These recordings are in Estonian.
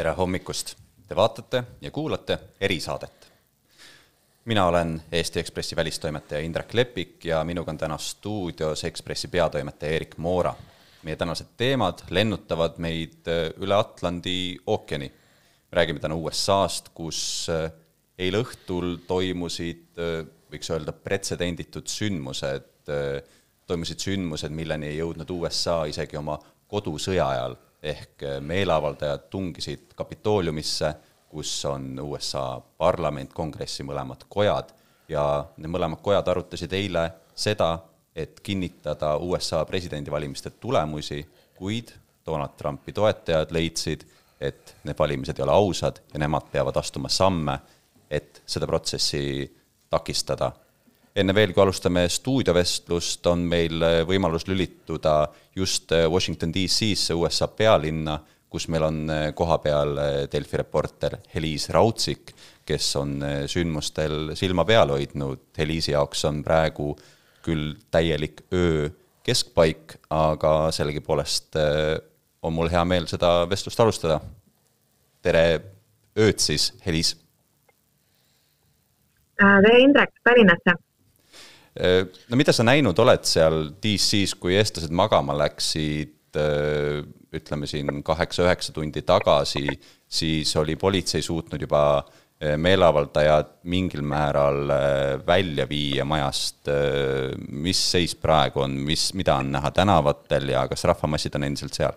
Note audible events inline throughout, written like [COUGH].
tere hommikust! Te vaatate ja kuulate erisaadet. mina olen Eesti Ekspressi välistoimetaja Indrek Lepik ja minuga on täna stuudios Ekspressi peatoimetaja Erik Moora. meie tänased teemad lennutavad meid äh, üle Atlandi ookeani. räägime täna USA-st, kus äh, eile õhtul toimusid, äh, võiks öelda, pretsedenditud sündmused, toimusid sündmused, milleni ei jõudnud USA isegi oma kodusõja ajal ehk äh, meeleavaldajad tungisid Kapitooliumisse, kus on USA parlament, kongressi mõlemad kojad, ja need mõlemad kojad arutasid eile seda, et kinnitada USA presidendivalimiste tulemusi, kuid Donald Trumpi toetajad leidsid, et need valimised ei ole ausad ja nemad peavad astuma samme, et seda protsessi takistada enne veel, kui alustame stuudiovestlust, on meil äh, võimalus lülituda just äh, Washington DC-sse, USA pealinna, kus meil on äh, kohapeal Delfi reporter Heliis Raudsik, kes on sündmustel silma peal hoidnud, Heliisi jaoks on praegu küll täielik öö keskpaik, aga sellegipoolest on mul hea meel seda vestlust alustada. tere ööd siis, Heliis! tere, Indrek, Tallinnasse! Äh, no mida sa näinud oled seal DC-s, kui eestlased magama läksid, äh, ütleme siin kaheksa-üheksa tundi tagasi, siis oli politsei suutnud juba äh, meeleavaldajad mingil määral välja viia majast. mis seis praegu on, mis, mida on näha tänavatel ja kas rahvamassid on endiselt seal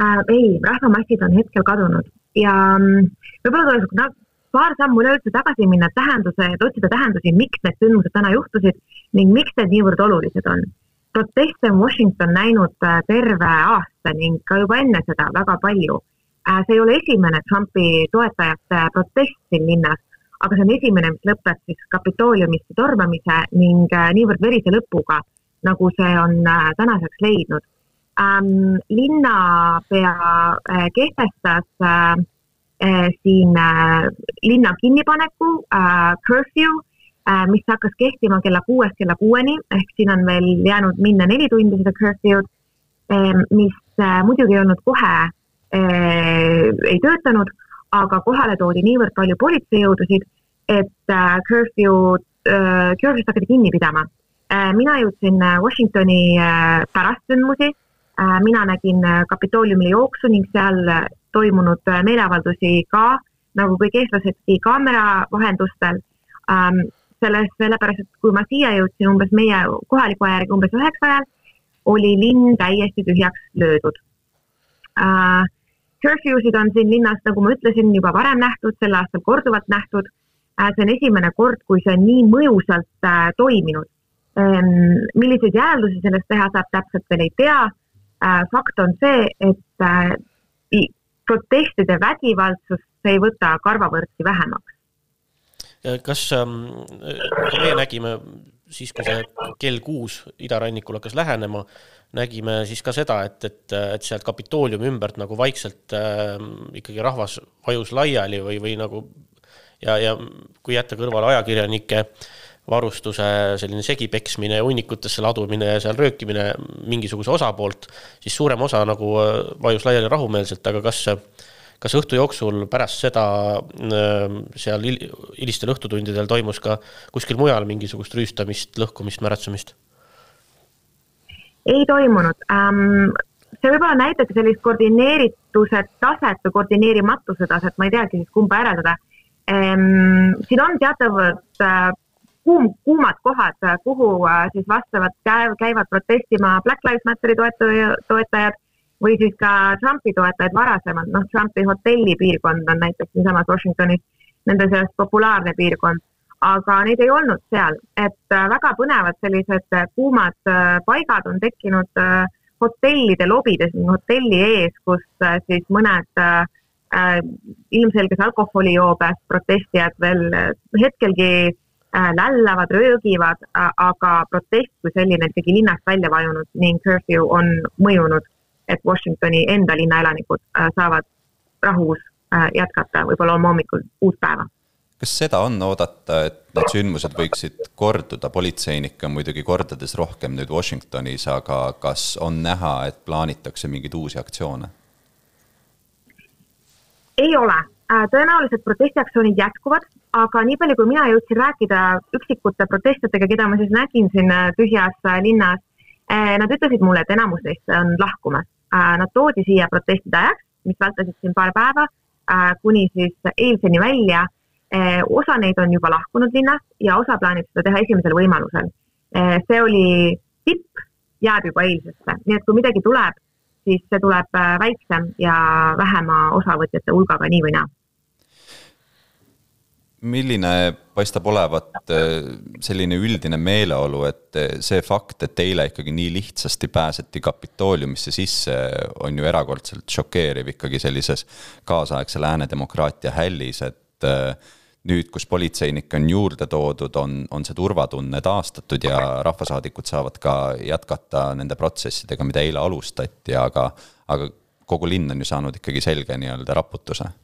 äh,? ei, rahvamassid on hetkel kadunud ja mm, võib-olla tuleks paar sammu üleüldse tagasi minna tähenduse, et otsida tähendusi, miks need sündmused täna juhtusid ning miks need niivõrd olulised on. proteste on Washington näinud äh, terve aasta ning ka juba enne seda väga palju. Äh, see ei ole esimene Trumpi toetajate protest siin linnas, aga see on esimene, mis lõpeb siis Kapitooliumisse tormamise ning äh, niivõrd verise lõpuga, nagu see on tänaseks leidnud ähm,. linnapea kehtestas äh, Äh, siin äh, linna kinnipaneku äh, curfew, mis hakkas kehtima kella kuuest kella kuueni, ehk siin on veel jäänud minna neli tundi seda curfew'd, mis muidugi ei olnud kohe, ei töötanud, aga kohale toodi niivõrd palju politseijõudusid, et curfew'd, curfew'st hakati kinni pidama. mina jõudsin Washingtoni pärast sündmusi, mina nägin Kapitooliumile jooksu ning seal toimunud äh, meeleavaldusi ka, nagu kõik eestlasedki, kaamera vahendustel ähm,. selles, sellepärast, et kui ma siia jõudsin umbes meie kohaliku aja järgi umbes üheksa ajal, oli linn täiesti tühjaks löödud äh,. Curfew sid on siin linnas, nagu ma ütlesin, juba varem nähtud, sel aastal korduvalt nähtud äh,. see on esimene kord, kui see on nii mõjusalt äh, toiminud ähm,. milliseid järeldusi sellest teha saab, täpselt veel ei tea äh,. fakt on see, et äh, protestide vägivaldsust ei võta karvavõrdki vähemaks. kas ähm, meie nägime siis, kui see kell kuus idarannikul hakkas lähenema, nägime siis ka seda, et, et, et sealt Kapitooliumi ümbert nagu vaikselt äh, ikkagi rahvas vajus laiali või, või nagu ja, ja kui jätta kõrvale ajakirjanike varustuse selline segipeksmine ja hunnikutesse ladumine ja seal röökimine mingisuguse osa poolt, siis suurem osa nagu äh, vajus laiali rahumeelselt, aga kas kas õhtu jooksul pärast seda äh, seal hilistel õhtutundidel toimus ka kuskil mujal mingisugust rüüstamist, lõhkumist, märatsemist? ei toimunud ähm,. see võib-olla näitabki sellist koordineerituse taset või koordineerimatuse taset, ma ei teagi siis kumba järeldada ähm,. siin on teatavad äh, kuum, kuumad kohad, kuhu äh, siis vastavalt käivad protestima Black Lives Matteri toetajad või siis ka Trumpi toetajad varasemalt, noh, Trumpi hotellipiirkond on näiteks siinsamas Washingtonis nende seas populaarne piirkond, aga neid ei olnud seal, et äh, väga põnevad sellised äh, kuumad paigad on tekkinud hotellide lobides, hotelli ees, kus siis mõned ilmselges alkoholijoobes protestijad veel hetkelgi lällavad, röögivad, aga protest kui selline ikkagi linnast välja vajunud ning curfew on mõjunud et Washingtoni enda linna elanikud äh, saavad rahus äh, jätkata võib-olla homme hommikul uut päeva. kas seda on oodata, et need sündmused võiksid korduda, politseinikke on muidugi kordades rohkem nüüd Washingtonis, aga kas on näha, et plaanitakse mingeid uusi aktsioone? ei ole, tõenäoliselt protestiaktsioonid jätkuvad, aga nii palju, kui mina jõudsin rääkida üksikute protestijatega, keda ma siis nägin siin tühjas linnas, nad ütlesid mulle, et enamus neist on lahkumas. Nad toodi siia protestide ajaks, mis vältasid siin paar päeva, kuni siis eilseni välja osa neid on juba lahkunud linnast ja osa plaanib seda teha esimesel võimalusel. See oli tipp, jääb juba eilsesse, nii et kui midagi tuleb, siis see tuleb väiksem ja vähema osavõtjate hulgaga nii või naa milline paistab olevat selline üldine meeleolu, et see fakt, et eile ikkagi nii lihtsasti pääseti Kapitooliumisse sisse, on ju erakordselt šokeeriv ikkagi sellises kaasaegse lääne demokraatia hällis, et nüüd, kus politseinikke on juurde toodud, on, on see turvatunne taastatud ja rahvasaadikud saavad ka jätkata nende protsessidega, mida eile alustati, aga, aga kogu linn on ju saanud ikkagi selge nii-öelda raputuse äh,.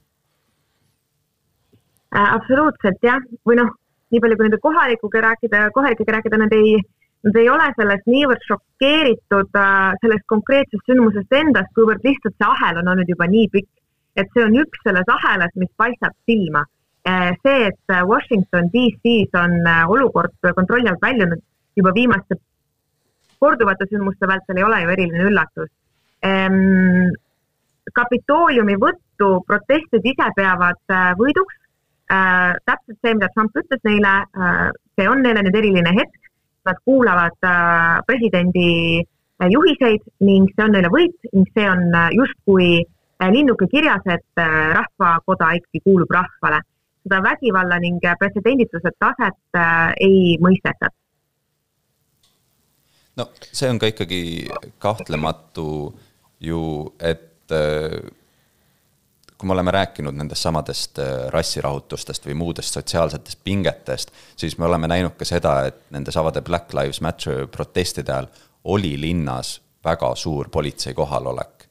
Absoluutselt jah, või noh, nii palju kui nende kohalikuga rääkida, kohalikega rääkida, nad ei, nad ei ole sellest niivõrd šokeeritud äh, sellest konkreetsest sündmusest endast, kuivõrd lihtsalt see ahel on olnud juba nii pikk, et see on üks selles ahelas, mis paistab silma Eh, see, et Washington DC-s on olukord kontrolli alt väljunud juba viimaste korduvate sündmuste vältel ei ole ju eriline üllatus. Ehm, kapitooliumi võttu protestid ise peavad võiduks. Täpselt see, mida Trump ütles neile, see on neile nüüd eriline hetk. Nad kuulavad presidendi juhiseid ning see on neile võit ning see on justkui linnuke kirjas, et rahvakoda ikkagi kuulub rahvale seda vägivalla ning pretsedendituse taset äh, ei mõisteta. no see on ka ikkagi kahtlematu ju, et äh, kui me oleme rääkinud nendest samadest äh, rassirahutustest või muudest sotsiaalsetest pingetest, siis me oleme näinud ka seda, et nende samade Black Lives Matter protestide ajal oli linnas väga suur politsei kohalolek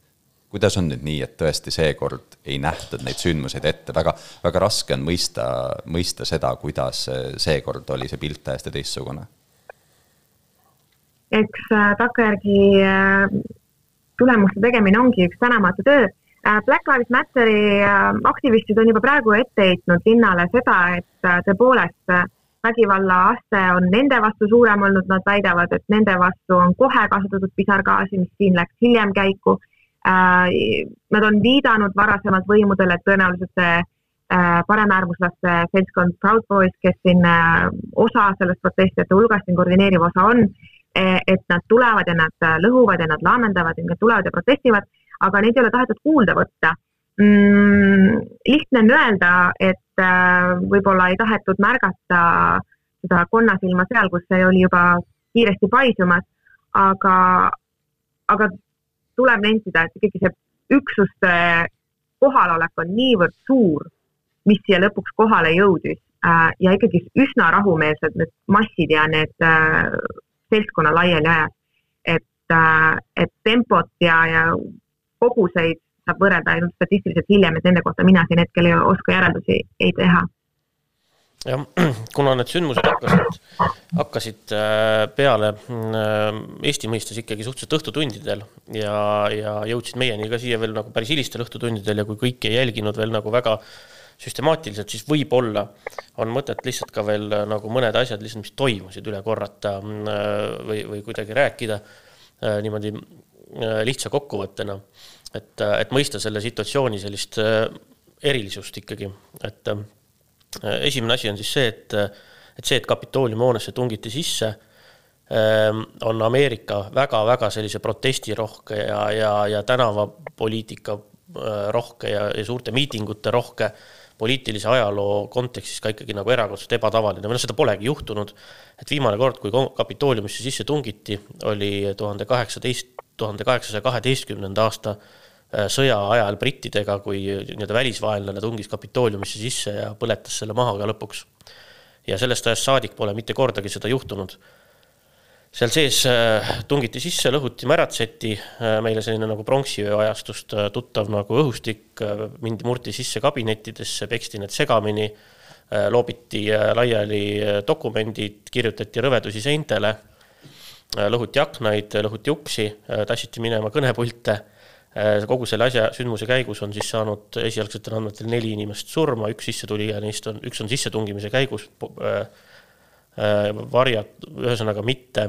kuidas on nüüd nii, et tõesti seekord ei nähtud neid sündmuseid ette, väga, väga raske on mõista, mõista seda, kuidas seekord oli see pilt täiesti teistsugune? eks äh, takkajärgi äh, tulemuste tegemine ongi üks tänamatu töö. Äh, Black Lives Matteri aktivistid on juba praegu ette heitnud linnale seda, et tõepoolest vägivalla aste on nende vastu suurem olnud, nad väidavad, et nende vastu on kohe kasutatud pisargaasi, mis siin läks hiljem käiku. Äh, nad on viidanud varasemalt võimudele, et tõenäoliselt see äh, paremäärmuslaste seltskond Proud Boys, kes siin äh, osa sellest protestijate hulgast, siin koordineeriv osa on, et nad tulevad ja nad lõhuvad ja nad laamendavad ja nad tulevad ja protestivad, aga neid ei ole tahetud kuulda võtta mm,. lihtne on öelda, et võib-olla ei tahetud märgata seda konnasilma seal, kus see oli juba kiiresti paisumas, aga, aga tuleb nentida, et ikkagi see üksuste kohalolek on niivõrd suur, mis siia lõpuks kohale jõudis äh, ja ikkagi üsna rahumeelsed need massid ja need äh, seltskonna laiali ajas. et äh,, et tempot ja, ja koguseid saab võrrelda ainult statistiliselt hiljem, et nende kohta mina siin hetkel ei oska järeldusi ei teha. Jah, [CLEARS THROAT] kuna need sündmused hakkasid, hakkasid äh, peale äh, Eesti mõistes ikkagi suhteliselt õhtutundidel ja, ja jõudsid meieni ka siia veel nagu päris hilistel õhtutundidel ja kui kõike ei jälginud veel nagu väga süstemaatiliselt, siis võib-olla on mõtet lihtsalt ka veel äh, nagu mõned asjad lihtsalt, mis toimusid, üle korrata või, või kuidagi rääkida niimoodi lihtsa kokkuvõttena. et, et mõista selle situatsiooni sellist erilisust ikkagi, et Äh, esimene asi on siis see, et, et see, et Kapitooliumi hoonesse tungiti sisse, ähm, on Ameerika väga-väga sellise protestirohke ja, ja, ja tänavapoliitika äh, rohke ja, ja suurte miitingute rohke poliitilise ajaloo kontekstis ka ikkagi nagu erakordselt ebatavaline või noh, seda polegi juhtunud. et viimane kord, kui Kapitooliumisse sisse tungiti, oli tuhande kaheksateist, tuhande kaheksasaja kaheteistkümnenda aasta Äh, sõja ajal brittidega, kui nii-öelda välisvaenlane tungis Kapitooliumisse sisse ja põletas selle maha ka lõpuks. ja sellest ajast saadik pole mitte kordagi seda juhtunud. seal sees äh, tungiti sisse, lõhuti, märatseti, äh, meile selline nagu pronksiöö ajastust tuttav nagu õhustik, mindi, murti sisse kabinettidesse, peksti need segamini, loobiti laiali dokumendid, kirjutati rõvedusi seintele, lõhuti aknaid, lõhuti uksi, tassiti minema kõnepulte kogu selle asja, sündmuse käigus on siis saanud esialgsetel andmetel neli inimest surma, üks sissetulija neist on, üks on sissetungimise käigus varjat-, ühesõnaga mitte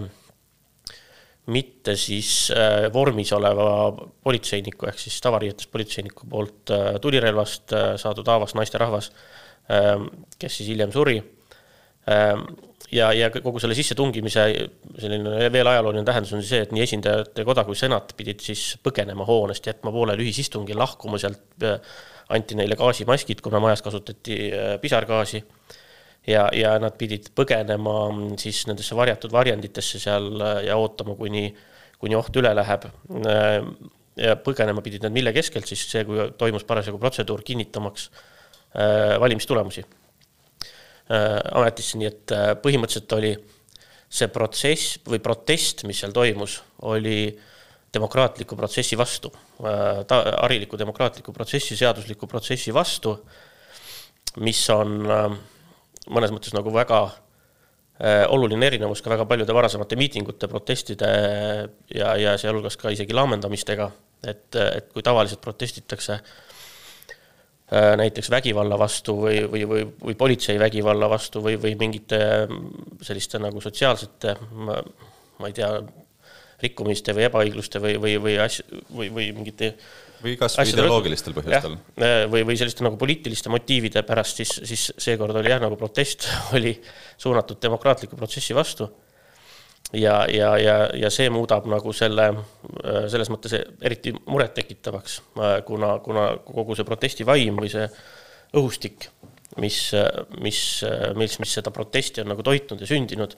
mitte siis äh, vormis oleva politseiniku ehk siis tavariietes politseiniku poolt äh, tulirelvast äh, saadud haavast naisterahvas, kes siis hiljem suri. Ja, ja kogu selle sissetungimise selline veel ajalooline tähendus on see, et nii esindajate koda kui senat pidid siis põgenema hoonest, jätma pooleli ühisistungi, lahkuma sealt, anti neile gaasimaskid, kuna majas kasutati pisargaasi ja, ja nad pidid põgenema mm, siis nendesse varjatud varjenditesse seal äh, ja ootama, kuni, kuni oht üle läheb. Äh, ja põgenema pidid nad mille keskelt siis see, kui toimus parasjagu protseduur kinnitamaks äh, valimistulemusi ametisse, nii et põhimõtteliselt oli see protsess või protest, mis seal toimus, oli demokraatliku protsessi vastu, hariliku demokraatliku protsessi, seadusliku protsessi vastu, mis on mõnes mõttes nagu väga äh, oluline erinevus ka väga paljude varasemate miitingute, protestide ja, ja sealhulgas ka isegi laamendamistega, et, et kui tavaliselt protestitakse äh, näiteks vägivalla vastu või, või, või, või politsei vägivalla vastu või, või mingite selliste nagu sotsiaalsete, ma ei tea, rikkumiste või ebaõigluste või, või, või asju või, või mingite või kas või ideoloogilistel põhjustel. Äh, või, või selliste nagu poliitiliste motiivide pärast, siis, siis seekord oli jah, nagu protest [LAUGHS] oli suunatud demokraatliku protsessi vastu. Ja, ja, ja, ja see muudab nagu selle, äh, selles mõttes eriti murettekitavaks, äh, kuna, kuna kogu see protesti vaim või see õhustik, mis, mis, mis, mis seda protesti on nagu toitnud ja sündinud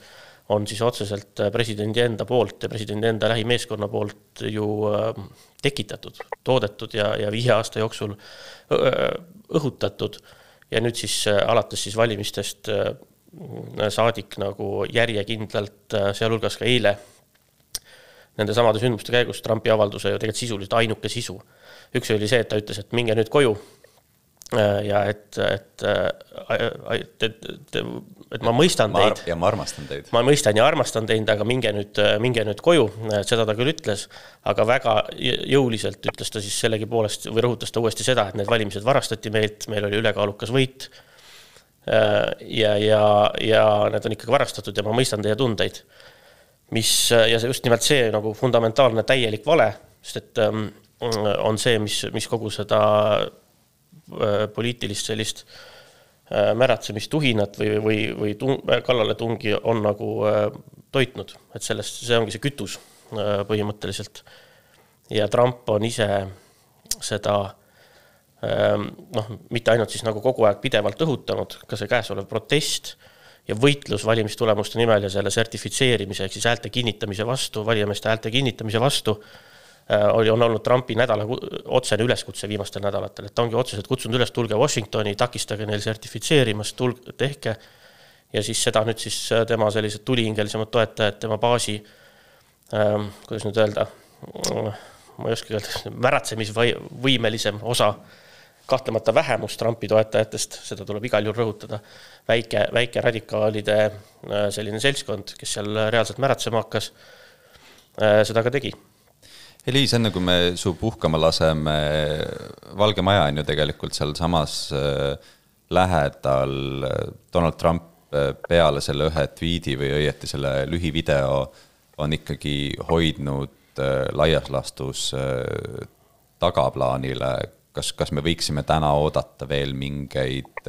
on siis otseselt äh, presidendi enda poolt ja presidendi enda lähimeeskonna poolt ju äh, tekitatud, toodetud ja, ja viie aasta jooksul õhutatud. ja nüüd siis äh, alates siis valimistest saadik nagu järjekindlalt, sealhulgas ka eile, nende samade sündmuste käigus Trumpi avalduse ju tegelikult sisuliselt ainuke sisu. üks oli see, et ta ütles, et minge nüüd koju Äh, ja et, et, et, et, et ma mõistan teid. ja ma armastan teid. ma mõistan ja armastan teid, aga minge nüüd, minge nüüd koju, seda ta küll ütles, aga väga jõuliselt ütles ta siis sellegipoolest või rõhutas ta uuesti seda, et need valimised varastati meilt, meil oli ülekaalukas võit. Äh, ja, ja, ja need on ikkagi varastatud ja ma mõistan teie tundeid. mis ja see just nimelt see nagu fundamentaalne täielik vale, sest et ähm, on see, mis, mis kogu seda Äh, poliitilist sellist äh, märatsemistuhinat või, või, või tung, kallaletungi on nagu äh, toitnud, et sellest, see ongi see kütus põhimõtteliselt. ja Trump on ise seda noh, mitte ainult siis nagu kogu aeg pidevalt õhutanud, ka see käesolev protest ja võitlus valimistulemuste nimel ja selle sertifitseerimise ehk siis häälte kinnitamise vastu, valijameeste häälte kinnitamise vastu Äh, oli, on olnud Trumpi nädala otsene üleskutse viimastel nädalatel, et ta ongi otseselt kutsunud üles, tulge Washingtoni, takistage neil sertifitseerimast, tulge, tehke. ja siis seda nüüd siis äh, tema sellised tulihingelisemad toetajad, tema baasi ähm,, kuidas nüüd öelda, ma ei oska öelda, märatsemisvõimelisem osa, kahtlemata vähemus Trumpi toetajatest, seda tuleb igal juhul rõhutada, väike, väike radikaalide äh, selline seltskond, kes seal reaalselt märatsema hakkas, seda ka tegi. Eliis, enne kui me su puhkama laseme, Valge Maja on ju tegelikult sealsamas äh, lähedal, Donald Trump äh, peale selle ühe tweet'i või õieti selle lühivideo on ikkagi hoidnud äh, laias laastus tagaplaanile, kas, kas me võiksime täna oodata veel mingeid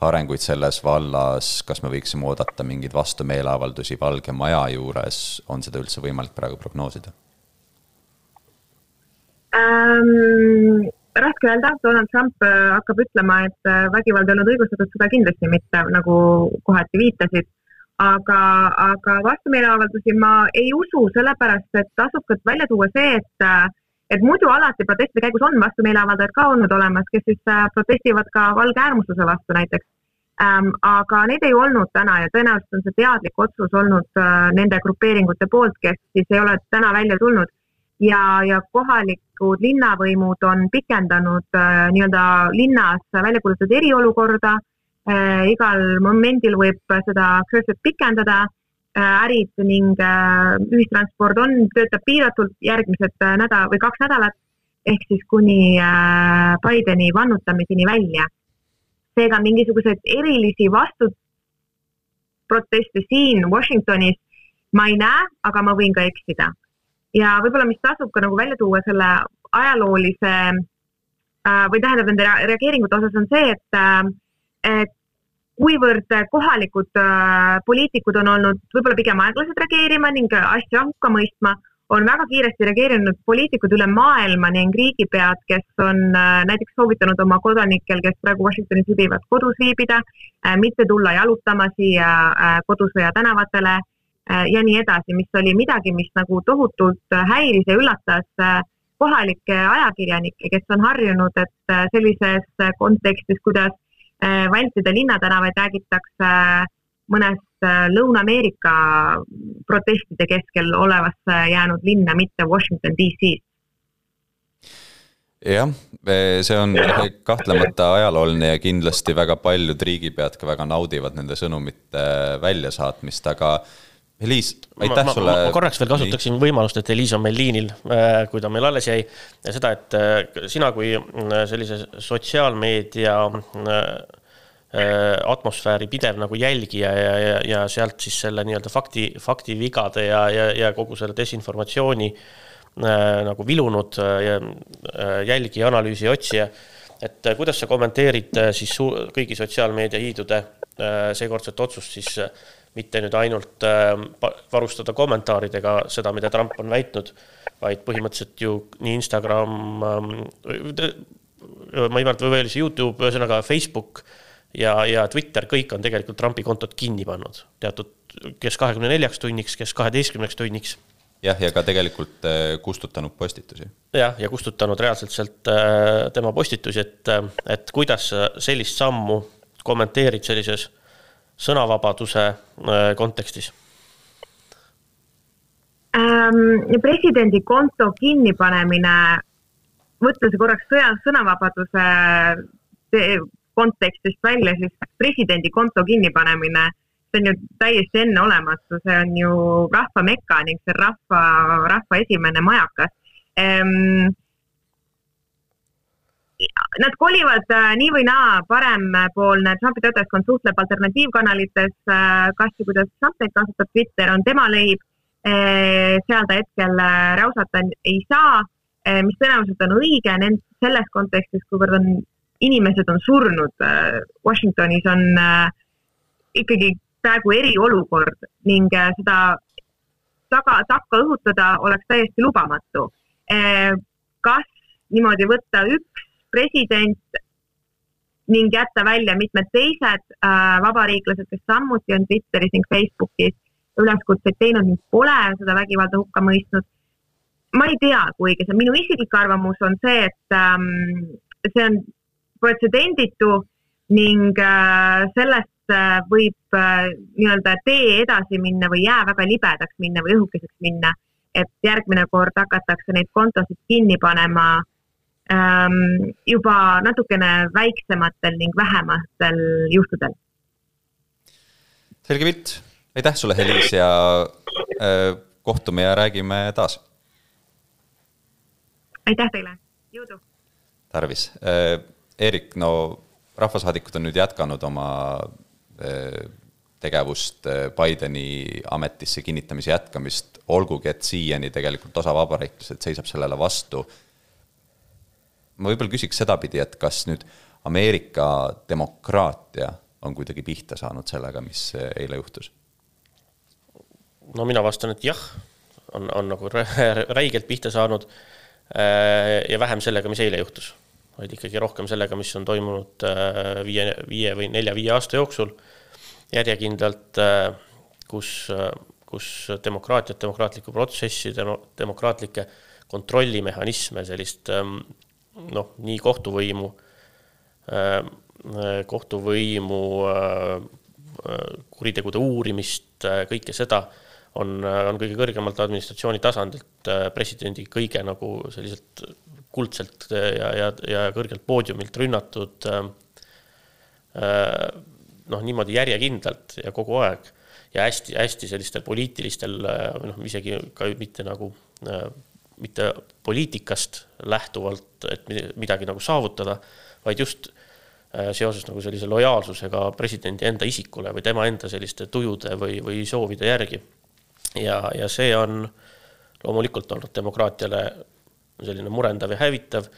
arenguid selles vallas, kas me võiksime oodata mingeid vastumeeleavaldusi Valge Maja juures, on seda üldse võimalik praegu prognoosida? ähm,? raske öelda, Donald Trump äh, hakkab ütlema, et äh, vägivald ei olnud õigustatud, seda kindlasti mitte, nagu kohati viitasid. aga, aga vastumeeleavaldusi ma ei usu, sellepärast et tasub ka välja tuua see, et äh, et muidu alati protestide käigus on vastumeeleavaldajad ka olnud olemas, kes siis protestivad ka valge äärmusluse vastu näiteks ähm,. aga neid ei olnud täna ja tõenäoliselt on see teadlik otsus olnud äh, nende grupeeringute poolt, kes siis ei ole täna välja tulnud ja, ja kohalikud linnavõimud on pikendanud äh, nii-öelda linnas välja kuulutatud eriolukorda äh,. igal momendil võib seda pikendada äh,. Ärid ning äh, ühistransport on, töötab piiratult järgmised äh, nädal või kaks nädalat. ehk siis kuni Bideni vannutamiseni välja. seega mingisuguseid erilisi vastuproteste siin Washingtonis ma ei näe, aga ma võin ka eksida. ja võib-olla, mis tasub ka nagu välja tuua selle ajaloolise või tähendab nende reageeringute osas on see, et, et kuivõrd kohalikud poliitikud on olnud võib-olla pigem aeglased reageerima ning asja hukka mõistma on väga kiiresti reageerinud poliitikud üle maailma ning riigipead, kes on äh, näiteks soovitanud oma kodanikel, kes praegu Washingtonis viibivad, kodus viibida, äh, mitte tulla jalutama siia äh, kodusõja tänavatele ja nii edasi, mis oli midagi, mis nagu tohutult häiris ja üllatas kohalikke ajakirjanikke, kes on harjunud, et sellises kontekstis, kuidas vältida linnatänavaid, räägitakse mõnest äh, Lõuna-Ameerika protestide keskel olevasse jäänud linna, mitte Washington DC-st jah, see on kahtlemata ajalooline ja kindlasti väga paljud riigipead ka väga naudivad nende sõnumite väljasaatmist, aga Eliis, aitäh ma, sulle. ma korraks veel kasutaksin Nii. võimalust, et Eliis on meil liinil, äh, kui ta meil alles jäi. ja seda, et äh, sina kui sellise sotsiaalmeedia Äh, atmosfääri pidev nagu jälgija ja, ja, ja sealt siis selle nii-öelda fakti, faktivigade ja, ja, ja kogu selle desinformatsiooni äh, nagu vilunud äh, ja, äh, jälgija, analüüsi otsija. et äh, kuidas sa kommenteerid äh, siis kõigi sotsiaalmeedia hiidude äh, seekordset otsust siis äh, mitte nüüd ainult äh, varustada kommentaaridega seda, mida Trump on väitnud, vaid põhimõtteliselt ju nii Instagram äh,, ma ei mäleta, või oli see Youtube, ühesõnaga Facebook ja, ja Twitter, kõik on tegelikult Trumpi kontot kinni pannud, teatud, kes kahekümne neljaks tunniks, kes kaheteistkümneks tunniks. jah, ja ka tegelikult äh, kustutanud postitusi. jah, ja kustutanud reaalselt sealt äh, tema postitusi, et, äh, et kuidas sellist sammu kommenteerid sellises sõnavabaduse kontekstis ähm,? presidendi konto kinnipanemine, see korraks sõja, sõnavabaduse kontekstist välja, siis presidendi konto kinnipanemine, see on ju täiesti enneolematu, see on ju rahva meka ning see rahva, rahva esimene majakas ehm,. Nad kolivad äh, nii või naa, parempoolne Trumpi toetajaskond suhtleb alternatiivkanalites, äh, kas ja kuidas Trump neid kasutab, Twitter on tema leib, äh, seal ta hetkel räusata ei saa, mis tõenäoliselt on õige selles kontekstis, kuivõrd on inimesed on surnud. Washingtonis on ikkagi praegu eriolukord ning seda taga, takka õhutada oleks täiesti lubamatu. kas niimoodi võtta üks president ning jätta välja mitmed teised vabariiklased, kes samuti on Twitteris ning Facebookis üleskutseid teinud ning pole seda vägivalda hukka mõistnud. ma ei tea, kui õige see on, minu isiklik arvamus on see, et ähm, see on pretsedenditu ning äh, sellest äh, võib äh, nii-öelda tee edasi minna või jää väga libedaks minna või õhukeseks minna, et järgmine kord hakatakse neid kontosid kinni panema ähm, juba natukene väiksematel ning vähematel juhtudel. selge pilt, aitäh sulle, Helis ja äh, kohtume ja räägime taas. aitäh teile, jõudu. tarvis äh, Eerik, no rahvasaadikud on nüüd jätkanud oma eh, tegevust Bideni ametisse kinnitamise jätkamist, olgugi et siiani tegelikult osa vabariiklased seisab sellele vastu. Ma võib-olla küsiks sedapidi, et kas nüüd Ameerika demokraatia on kuidagi pihta saanud sellega, mis eile juhtus? no mina vastan, et jah, on, on nagu räigelt pihta saanud eh, ja vähem sellega, mis eile juhtus vaid ikkagi rohkem sellega, mis on toimunud äh, viie, viie või nelja-viie aasta jooksul järjekindlalt, äh, kus, äh, kus demokraatiat, demokraatlikku protsessi, demokraatlikke kontrollimehhanisme, sellist ähm, noh, nii kohtuvõimu, kohtuvõimu kuritegude uurimist, kõike seda on, on kõige kõrgemalt administratsiooni tasandilt presidendi kõige nagu selliselt kuldselt ja, ja, ja kõrgelt poodiumilt rünnatud äh, äh, noh, niimoodi järjekindlalt ja kogu aeg. Ja hästi-hästi sellistel poliitilistel, äh, noh, isegi ka mitte nagu mitte poliitikast lähtuvalt, et midagi nagu saavutada, vaid just äh, seoses nagu sellise lojaalsusega presidendi enda isikule või tema enda selliste tujude või, või soovide järgi. ja, ja see on loomulikult olnud demokraatiale selline murendav ja hävitav.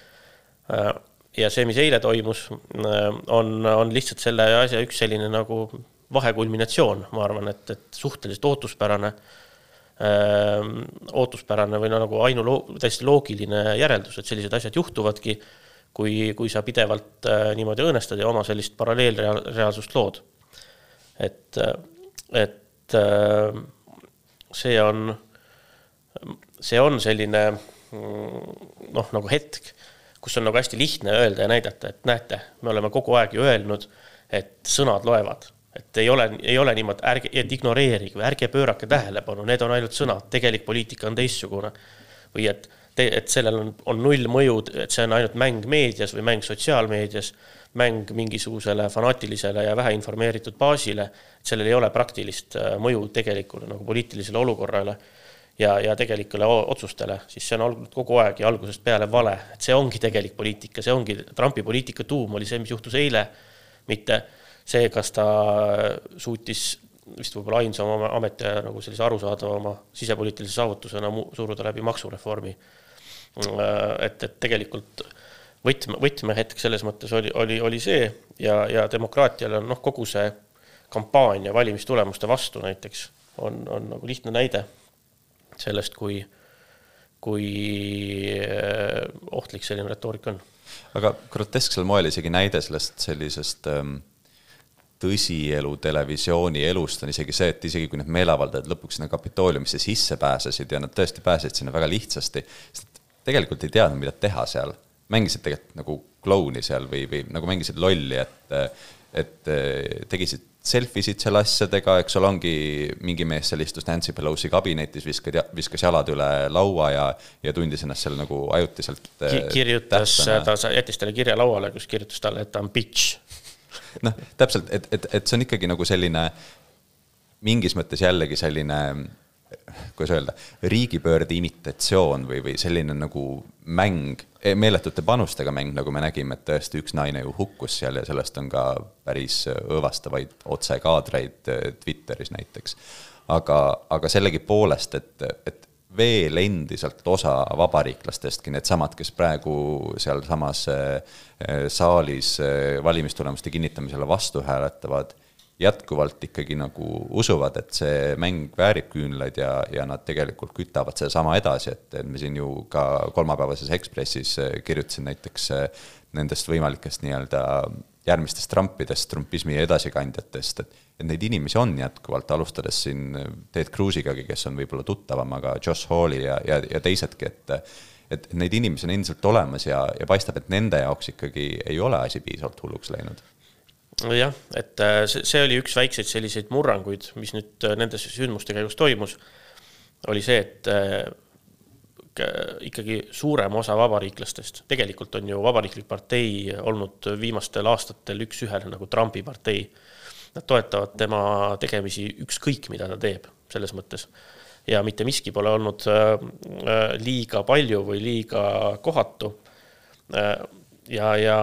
Äh, ja see, mis eile toimus, äh, on, on lihtsalt selle asja üks selline nagu vahekulminatsioon, ma arvan, et, et suhteliselt ootuspärane Ehm, ootuspärane või no nagu ainuloo-, täiesti loogiline järeldus, et sellised asjad juhtuvadki, kui, kui sa pidevalt niimoodi õõnestad ja oma sellist paralleelreaalsust lood. et, et see on, see on selline mm, noh, nagu hetk, kus on nagu hästi lihtne öelda ja näidata, et näete, me oleme kogu aeg ju öelnud, et sõnad loevad et ei ole, ei ole niimoodi, ärge, et ignoreerige või ärge pöörake tähelepanu, need on ainult sõnad, tegelik poliitika on teistsugune. või et, et sellel on, on null mõju, et see on ainult mäng meedias või mäng sotsiaalmeedias, mäng mingisugusele fanaatilisele ja väheinformeeritud baasile, et sellel ei ole praktilist äh, mõju tegelikule nagu poliitilisele olukorrale ja, ja tegelikele otsustele, siis see on olnud kogu aeg ja algusest peale vale, et see ongi tegelik poliitika, see ongi Trumpi poliitika tuum oli see, mis juhtus eile, mitte see, kas ta suutis vist võib-olla ainsa oma ametiaja nagu sellise arusaadavama sisepoliitilise saavutusena suruda läbi maksureformi. et, et tegelikult võtme, võtmehetk selles mõttes oli, oli, oli see ja, ja demokraatial on noh, kogu see kampaania valimistulemuste vastu näiteks on, on nagu lihtne näide sellest, kui, kui eh, ohtlik selline retoorika on. aga grotesksel moel isegi näide sellest sellisest ähm tõsielu televisiooni elust on isegi see, et isegi kui need meeleavaldajad lõpuks sinna Kapitooliumisse sisse pääsesid ja nad tõesti pääsesid sinna väga lihtsasti, sest tegelikult ei teadnud, mida teha seal. mängisid tegelikult nagu klouni seal või, või nagu mängisid lolli, et, et tegisid selfie sid seal asjadega, eks ole, ongi mingi mees seal istus Nancy Pelosi kabinetis, viskas, viskas jalad üle laua ja, ja tundis ennast seal nagu ajutiselt Ki. kirjutas, ta jättis talle kirja lauale, kus kirjutas talle, et ta on bitch noh, täpselt, et, et, et see on ikkagi nagu selline mingis mõttes jällegi selline, kuidas öelda, riigipöörde imitatsioon või, või selline nagu mäng, e, meeletute panustega mäng, nagu me nägime, et tõesti üks naine ju hukkus seal ja sellest on ka päris õõvastavaid otsekaadreid e, Twitteris näiteks. aga, aga sellegipoolest, et, et veel endiselt osa vabariiklastestki, needsamad, kes praegu sealsamas eh, saalis eh, valimistulemuste kinnitamisele vastu hääletavad, jätkuvalt ikkagi nagu usuvad, et see mäng väärib küünlaid ja, ja nad tegelikult kütavad sedasama edasi, et me siin ju ka kolmapäevases Ekspressis eh, kirjutasin näiteks nendest võimalikest nii-öelda järgmistest Trumpidest, trumpismi edasikandjatest, et et neid inimesi on jätkuvalt, alustades siin Ted Cruzigagi, kes on võib-olla tuttavam, aga Josh Halli ja, ja, ja teisedki, et et neid inimesi on endiselt olemas ja, ja paistab, et nende jaoks ikkagi ei ole asi piisavalt hulluks läinud. Jah, et äh, see, oli üks väikseid selliseid murranguid, mis nüüd äh, nende sündmuste käigus toimus, oli see, et äh, ikkagi suurem osa vabariiklastest, tegelikult on ju Vabariiklik partei olnud viimastel aastatel üks-ühele nagu Trumpi partei Nad toetavad tema tegemisi ükskõik, mida ta teeb, selles mõttes. ja mitte miski pole olnud äh, äh, liiga palju või liiga kohatu. Äh, ja, ja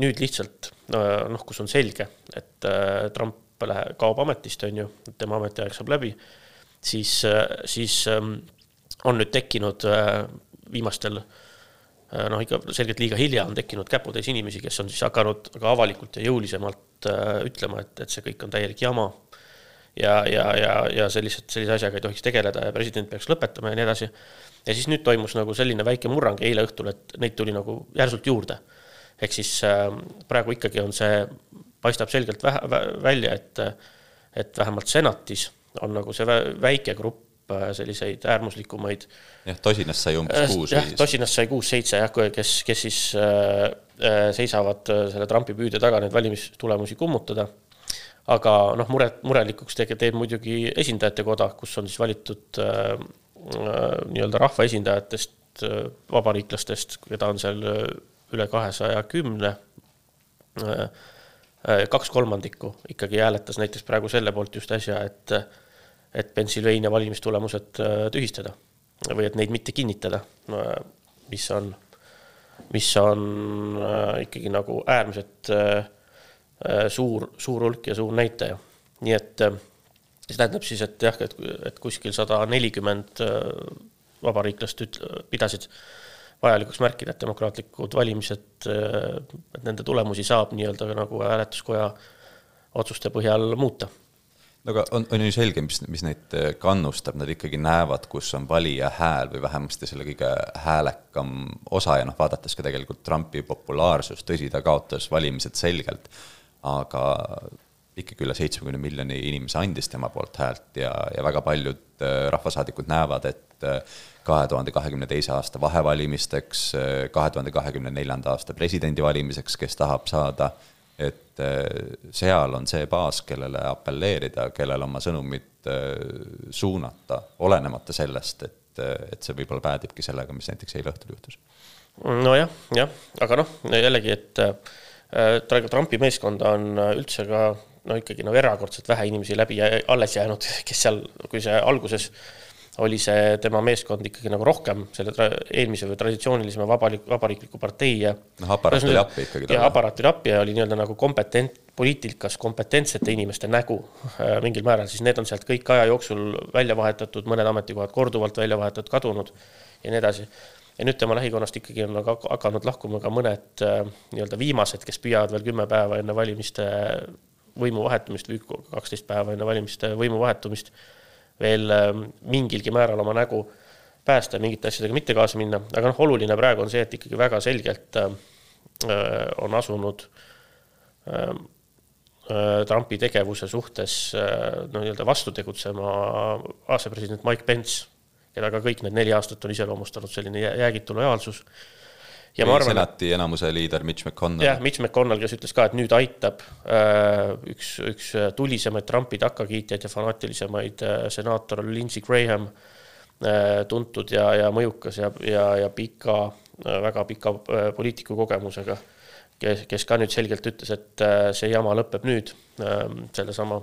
nüüd lihtsalt noh, kus on selge, et Trump läheb, kaob ametist, on ju, tema ametiaeg saab läbi, siis, siis ähm, on nüüd tekkinud viimastel noh, ikka selgelt liiga hilja on tekkinud käputäis inimesi, kes on siis hakanud ka avalikult ja jõulisemalt äh, ütlema, et, et see kõik on täielik jama. ja, ja, ja, ja sellised, sellise asjaga ei tohiks tegeleda ja president peaks lõpetama ja nii edasi. ja siis nüüd toimus nagu selline väike murrang eile õhtul, et neid tuli nagu järsult juurde. ehk siis äh, praegu ikkagi on see, paistab selgelt vähe, välja, et, et vähemalt senatis on nagu see väike grupp äh, selliseid äärmuslikumaid. jah, tosinast sai umbes äh, kuus. jah, tosinast sai kuus-seitse jah, kes, kes siis äh, Äh, seisavad äh, selle Trumpi püüde taga neid valimistulemusi kummutada. aga noh, muret, murelikuks tege-, teeb muidugi esindajate koda, kus on siis valitud äh, äh, nii-öelda rahvaesindajatest äh,, vabariiklastest, keda on seal üle kahesaja kümne äh,. kaks kolmandikku ikkagi hääletas näiteks praegu selle poolt just äsja, et, et Pennsylvania valimistulemused tühistada või et neid mitte kinnitada, mis on, mis on ikkagi nagu äärmiselt suur, suur hulk ja suur näitaja. nii et see tähendab siis, et jah, et, et kuskil sada nelikümmend vabariiklast üt-, pidasid vajalikuks märkida, et demokraatlikud valimised, et nende tulemusi saab nii-öelda nagu hääletuskoja otsuste põhjal muuta no aga on, on ju selge, mis, mis neid kannustab, nad ikkagi näevad, kus on valija hääl või vähemasti selle kõige häälekam osa ja noh, vaadates ka tegelikult Trumpi populaarsust, tõsi, ta kaotas valimised selgelt, aga ikkagi üle seitsmekümne miljoni inimese andis tema poolt häält ja, ja väga paljud äh, rahvasaadikud näevad, et äh, kahe tuhande kahekümne teise aasta vahevalimisteks, äh, kahe tuhande kahekümne neljanda aasta presidendivalimiseks, kes tahab saada, et seal on see baas, kellele apelleerida, kellele oma sõnumit suunata, olenemata sellest, et, et see võib-olla päädibki sellega, mis näiteks eile õhtul juhtus. nojah, jah, aga noh, jällegi, et äh, Trumpi meeskonda on üldse ka no ikkagi nagu erakordselt vähe inimesi läbi alles jäänud, kes seal, kui see alguses oli see tema meeskond ikkagi nagu rohkem selle eelmise või traditsioonilisema vabalik, vabariikliku partei ja noh, aparaat tuli appi ikkagi. ja aparaat tuli appi ja oli nii-öelda nagu kompetent, poliitikas kompetentsete inimeste nägu äh, mingil määral, siis need on sealt kõik aja jooksul välja vahetatud, mõned ametikohad korduvalt välja vahetatud, kadunud ja nii edasi. ja nüüd tema lähikonnast ikkagi on nagu hakanud lahkuma ka mõned äh, nii-öelda viimased, kes püüavad veel kümme päeva enne valimiste võimu vahetumist või kaksteist päeva enne valimiste võimu vahetumist veel ähm, mingilgi määral oma nägu päästa ja mingite asjadega mitte kaasa minna, aga noh, oluline praegu on see, et ikkagi väga selgelt äh, on asunud äh, Trumpi tegevuse suhtes äh, no nii-öelda vastu tegutsema asepresident Mike Pence, keda ka kõik need neli aastat on iseloomustanud selline jäägitu lojaalsus ja ma arvan. senati enamuse liider Mitch McConnell. jah, Mitch McConnell, kes ütles ka, et nüüd aitab äh, üks, üks tulisemaid Trumpi takkakiitjaid ja fanaatilisemaid äh, senaator Lindsey Graham äh,, tuntud ja, ja mõjukas ja, ja, ja pika äh,, väga pika äh, poliitiku kogemusega, kes, kes ka nüüd selgelt ütles, et äh, see jama lõpeb nüüd äh, sellesama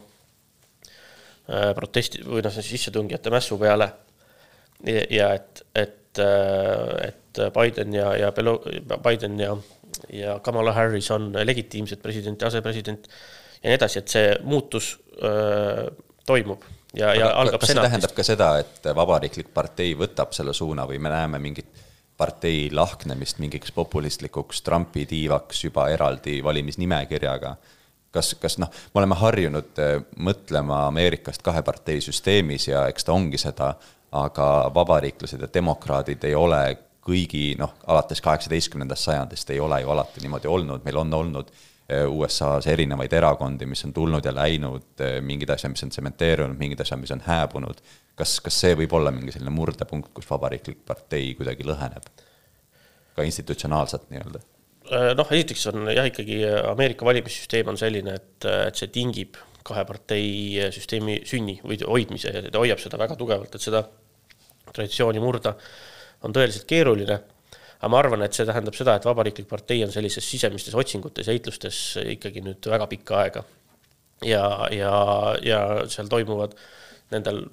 äh, protesti või noh, sissetungijate mässu peale. ja, et, et, äh, et et Biden ja, ja Belo-, Biden ja, ja Kamala Harris on legitiimsed president ja asepresident ja nii edasi, et see muutus öö, toimub ja, ja algab kas see tähendab ka seda, et Vabariiklik partei võtab selle suuna või me näeme mingit partei lahknemist mingiks populistlikuks Trumpi tiivaks juba eraldi valimisnimekirjaga? kas, kas noh, me oleme harjunud mõtlema Ameerikast kahe partei süsteemis ja eks ta ongi seda, aga vabariiklased ja demokraadid ei ole kuigi noh, alates kaheksateistkümnendast sajandist ei ole ju alati niimoodi olnud, meil on olnud eh, USA-s erinevaid erakondi, mis on tulnud ja läinud, eh, mingid asjad, mis on tsementeerunud, mingid asjad, mis on hääbunud. kas, kas see võib olla mingi selline murdepunkt, kus vabariiklik partei kuidagi lõheneb? ka institutsionaalselt nii-öelda? Äh, noh, esiteks on jah, ikkagi Ameerika valimissüsteem on selline, et, et see tingib kahe partei süsteemi sünni või hoidmise ja ta hoiab seda väga tugevalt, et seda traditsiooni murda on tõeliselt keeruline. aga ma arvan, et see tähendab seda, et Vabariiklik Partei on sellises sisemistes otsingutes ja heitlustes ikkagi nüüd väga pikka aega. ja, ja, ja seal toimuvad nendel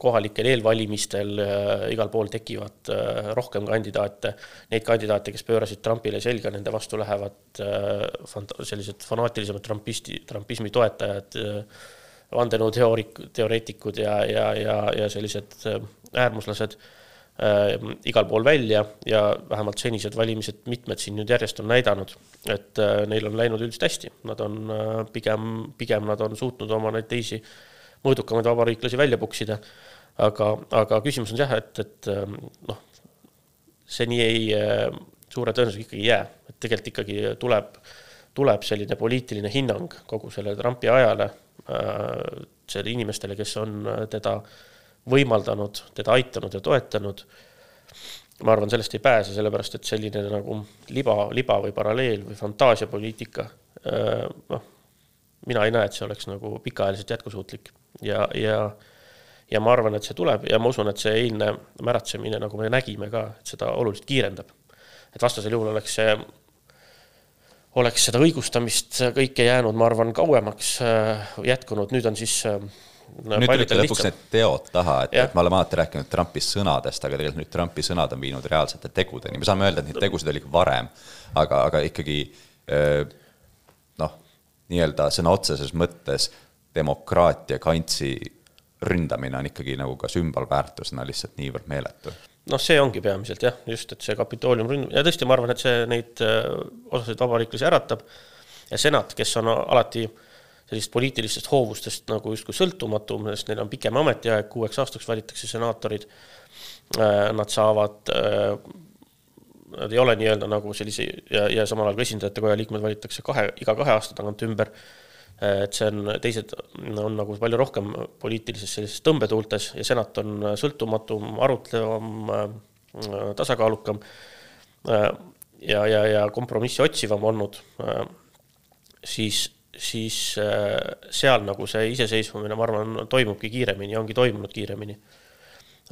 kohalikel eelvalimistel äh, igal pool tekivad äh, rohkem kandidaate, neid kandidaate, kes pöörasid Trumpile selga, nende vastu lähevad äh, fant-, sellised fanaatilisemad trumpisti, trumpismi toetajad äh,, vandenõuteoorik-, teoreetikud ja, ja, ja, ja sellised äh, äärmuslased äh, äh, igal pool välja ja vähemalt senised valimised, mitmed siin nüüd järjest on näidanud, et äh, neil on läinud üldiselt hästi, nad on äh, pigem, pigem nad on suutnud oma neid teisi mõõdukamaid vabariiklasi välja puksida. aga, aga küsimus on jah, et, et äh, noh, see nii ei äh,, suure tõenäosusega ikkagi ei jää, et tegelikult ikkagi tuleb, tuleb selline poliitiline hinnang kogu selle Trumpi ajale äh,, selle inimestele, kes on teda võimaldanud, teda aitanud ja toetanud. ma arvan, sellest ei pääse, sellepärast et selline nagu liba, liba või paralleel või fantaasiapoliitika, äh, noh, mina ei näe, et see oleks nagu pikaajaliselt jätkusuutlik ja, ja ja ma arvan, et see tuleb ja ma usun, et see eilne märatsemine, nagu me nägime ka, et seda oluliselt kiirendab. et vastasel juhul oleks see, oleks seda õigustamist kõike jäänud, ma arvan, kauemaks äh, jätkunud, nüüd on siis äh, nüüd tulidki lõpuks lihtsam. need teod taha, et, et me oleme alati rääkinud Trumpi sõnadest, aga tegelikult nüüd Trumpi sõnad on viinud reaalsete tegudeni, me saame öelda, et neid tegusid oli varem, aga, aga ikkagi noh, nii-öelda sõna otseses mõttes demokraatia kantsi ründamine on ikkagi nagu ka sümbolväärtusena lihtsalt niivõrd meeletu noh, see ongi peamiselt jah, just, et see kapitoolium ründamine ja tõesti, ma arvan, et see neid osasid vabariiklasi äratab ja senat, kes on alati sellist poliitilistest hoovustest nagu justkui sõltumatum, sest neil on pikem ametiaeg, kuueks aastaks valitakse senaatorid. Äh, nad saavad, äh, nad ei ole nii-öelda nagu sellise ja, ja samal ajal ka esindajate koja liikmed valitakse kahe, iga kahe aasta tagant ümber. Äh, et see on, teised on nagu palju rohkem poliitilises sellises tõmbetuultes ja senat on sõltumatum, arutlevam, tasakaalukam ja, ja, ja kompromissi otsivam olnud siis, siis äh, seal nagu see iseseisvumine, ma arvan, toimubki kiiremini, ongi toimunud kiiremini.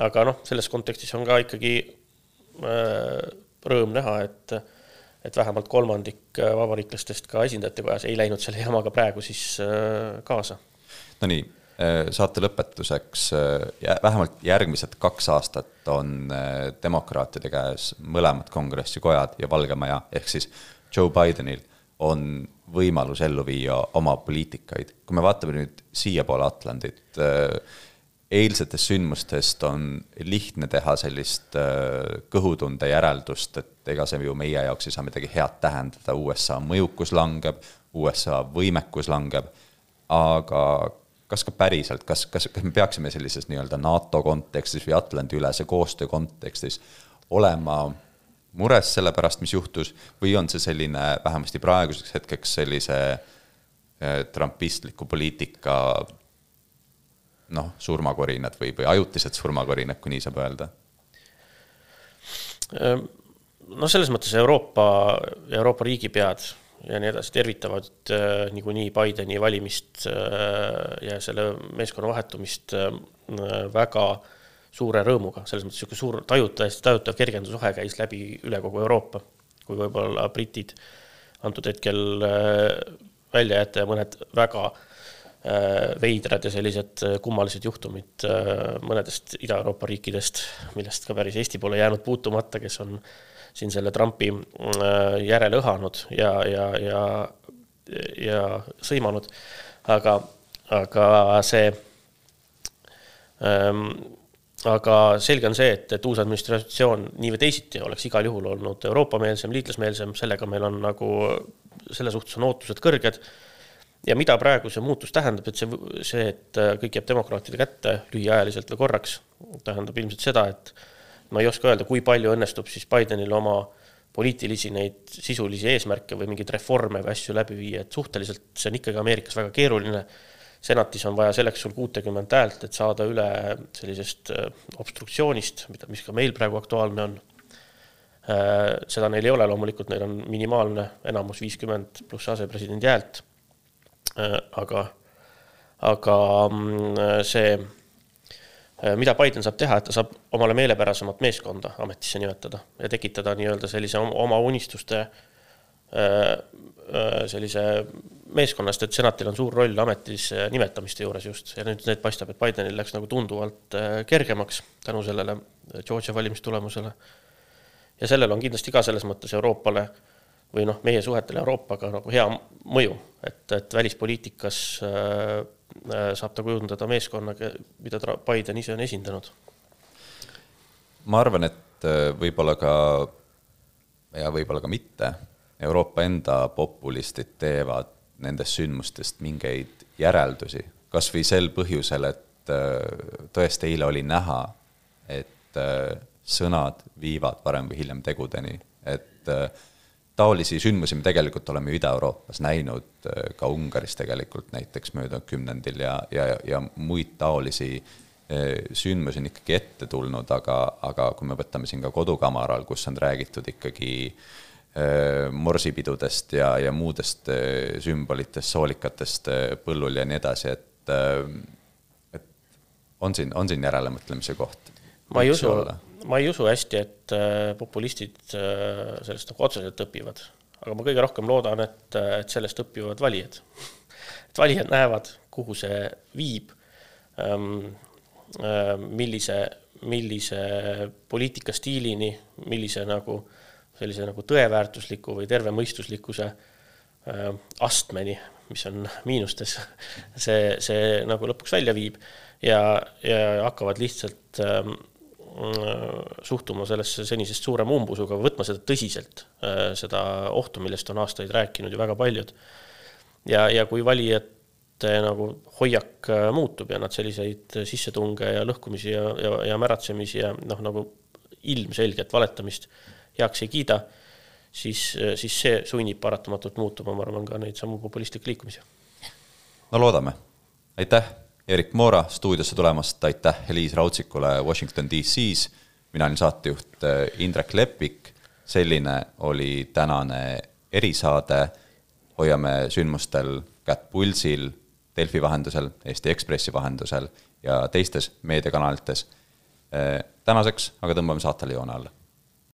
aga noh, selles kontekstis on ka ikkagi äh, rõõm näha, et, et vähemalt kolmandik äh, vabariiklastest ka esindajate kojas ei läinud selle jamaga praegu siis kaasa. Nonii, saate lõpetuseks, vähemalt järgmised kaks aastat on demokraatide käes mõlemad kongressikojad ja Valge Maja, ehk siis Joe Bidenil on võimalus ellu viia oma poliitikaid. kui me vaatame nüüd siiapoole Atlandit, äh, eilsetest sündmustest on lihtne teha sellist äh, kõhutunde järeldust, et ega see ju meie jaoks ei saa midagi head tähendada, USA mõjukus langeb, USA võimekus langeb, aga kas ka päriselt, kas, kas, kas me peaksime sellises nii-öelda NATO kontekstis või Atlandi-ülese koostöö kontekstis olema mures selle pärast, mis juhtus, või on see selline vähemasti praeguseks hetkeks sellise eh, trumpistliku poliitika noh, surmakorinad või, või ajutised surmakorinad, kui nii saab öelda? Ehm, no selles mõttes Euroopa, Euroopa riigipead ja nii edasi tervitavad äh, niikuinii Bideni valimist äh, ja selle meeskonna vahetumist äh, väga suure rõõmuga, selles mõttes niisugune suur tajutav, täiesti tajutav kergendusohe käis läbi üle kogu Euroopa, kui võib-olla britid antud hetkel välja jätta ja mõned väga äh, veidrad ja sellised äh, kummalised juhtumid mõnedest Ida-Euroopa riikidest, millest ka päris Eesti pole jäänud puutumata, kes on siin selle Trumpi järele õhanud ja, ja, ja, ja sõimanud, aga, aga see ähm, aga selge on see, et, et uus administratsioon nii või teisiti oleks igal juhul olnud Euroopa-meelsem, liitlasmeelsem, sellega meil on nagu, selle suhtes on ootused kõrged. Ja mida praegu see muutus tähendab, et see, see, et kõik jääb demokraatide kätte lühiajaliselt või korraks, tähendab ilmselt seda, et ma ei oska öelda, kui palju õnnestub siis Bidenil oma poliitilisi neid sisulisi eesmärke või mingeid reforme või asju läbi viia, et suhteliselt see on ikkagi Ameerikas väga keeruline senatis on vaja selleks sul kuutekümmet häält, et saada üle sellisest äh, obstruktsioonist, mida, mis ka meil praegu aktuaalne on. Äh, seda neil ei ole, loomulikult neil on minimaalne enamus viiskümmend pluss asepresidendi häält. Äh, aga, aga mm, see, mida Biden saab teha, et ta saab omale meelepärasemat meeskonda ametisse nimetada ja tekitada nii-öelda sellise oma unistuste sellise meeskonnast, et senatil on suur roll ametis nimetamiste juures just ja nüüd need paistab, et Bidenil läks nagu tunduvalt äh, kergemaks tänu sellele Georgia valimistulemusele. ja sellel on kindlasti ka selles mõttes Euroopale või noh, meie suhetele Euroopaga nagu hea mõju, et, et välispoliitikas äh, äh saab ta kujundada meeskonna, mida Biden ise on esindanud. ma arvan, et äh, võib-olla ka ja võib-olla ka mitte, Euroopa enda populistid teevad nendest sündmustest mingeid järeldusi, kas või sel põhjusel, et äh, tõesti eile oli näha, et sõnad viivad varem või hiljem tegudeni, et äh, taolisi sündmusi me tegelikult oleme ju Ida-Euroopas näinud, ka Ungaris tegelikult näiteks möödunud kümnendil ja, ja, ja muid taolisi sündmusi on ikkagi ette tulnud, aga, aga kui me võtame siin ka kodukamaral, kus on räägitud ikkagi äh, Äh, morsipidudest ja, ja muudest äh, sümbolitest, soolikatest äh, põllul ja nii edasi, et, et on siin, on siin järelemõtlemise koht? ma ei usu, ma ei usu hästi, et populistid sellest nagu otseselt õpivad, aga ma kõige rohkem loodan, et, et sellest õpivad valijad. [LAUGHS] et valijad näevad, kuhu see viib, ähm, äh, millise, millise poliitikastiilini, millise nagu sellise nagu tõeväärtusliku või tervemõistuslikkuse äh, astmeni, mis on miinustes, [LAUGHS] see, see nagu lõpuks välja viib ja, ja hakkavad lihtsalt ähm, suhtuma sellesse senisest suurema umbusuga, võtma seda tõsiselt, äh, seda ohtu, millest on aastaid rääkinud ju väga paljud. ja, ja kui valijate nagu hoiak äh, muutub ja nad selliseid sissetunge ja lõhkumisi ja, ja, ja märatsemisi ja noh, nagu ilmselget valetamist heaks ei kiida, siis, siis see sunnib paratamatult muutuma, ma arvan, ka neid samu populistlikke liikumisi. no loodame, aitäh Erik Moora stuudiosse tulemast, aitäh Liis Raudsikule Washington DC-s, mina olin saatejuht äh, Indrek Lepik, selline oli tänane erisaade, hoiame sündmustel kätt pulsil Delfi vahendusel, Eesti Ekspressi vahendusel ja teistes meediakanalites. Äh, tänaseks aga tõmbame saatele joone alla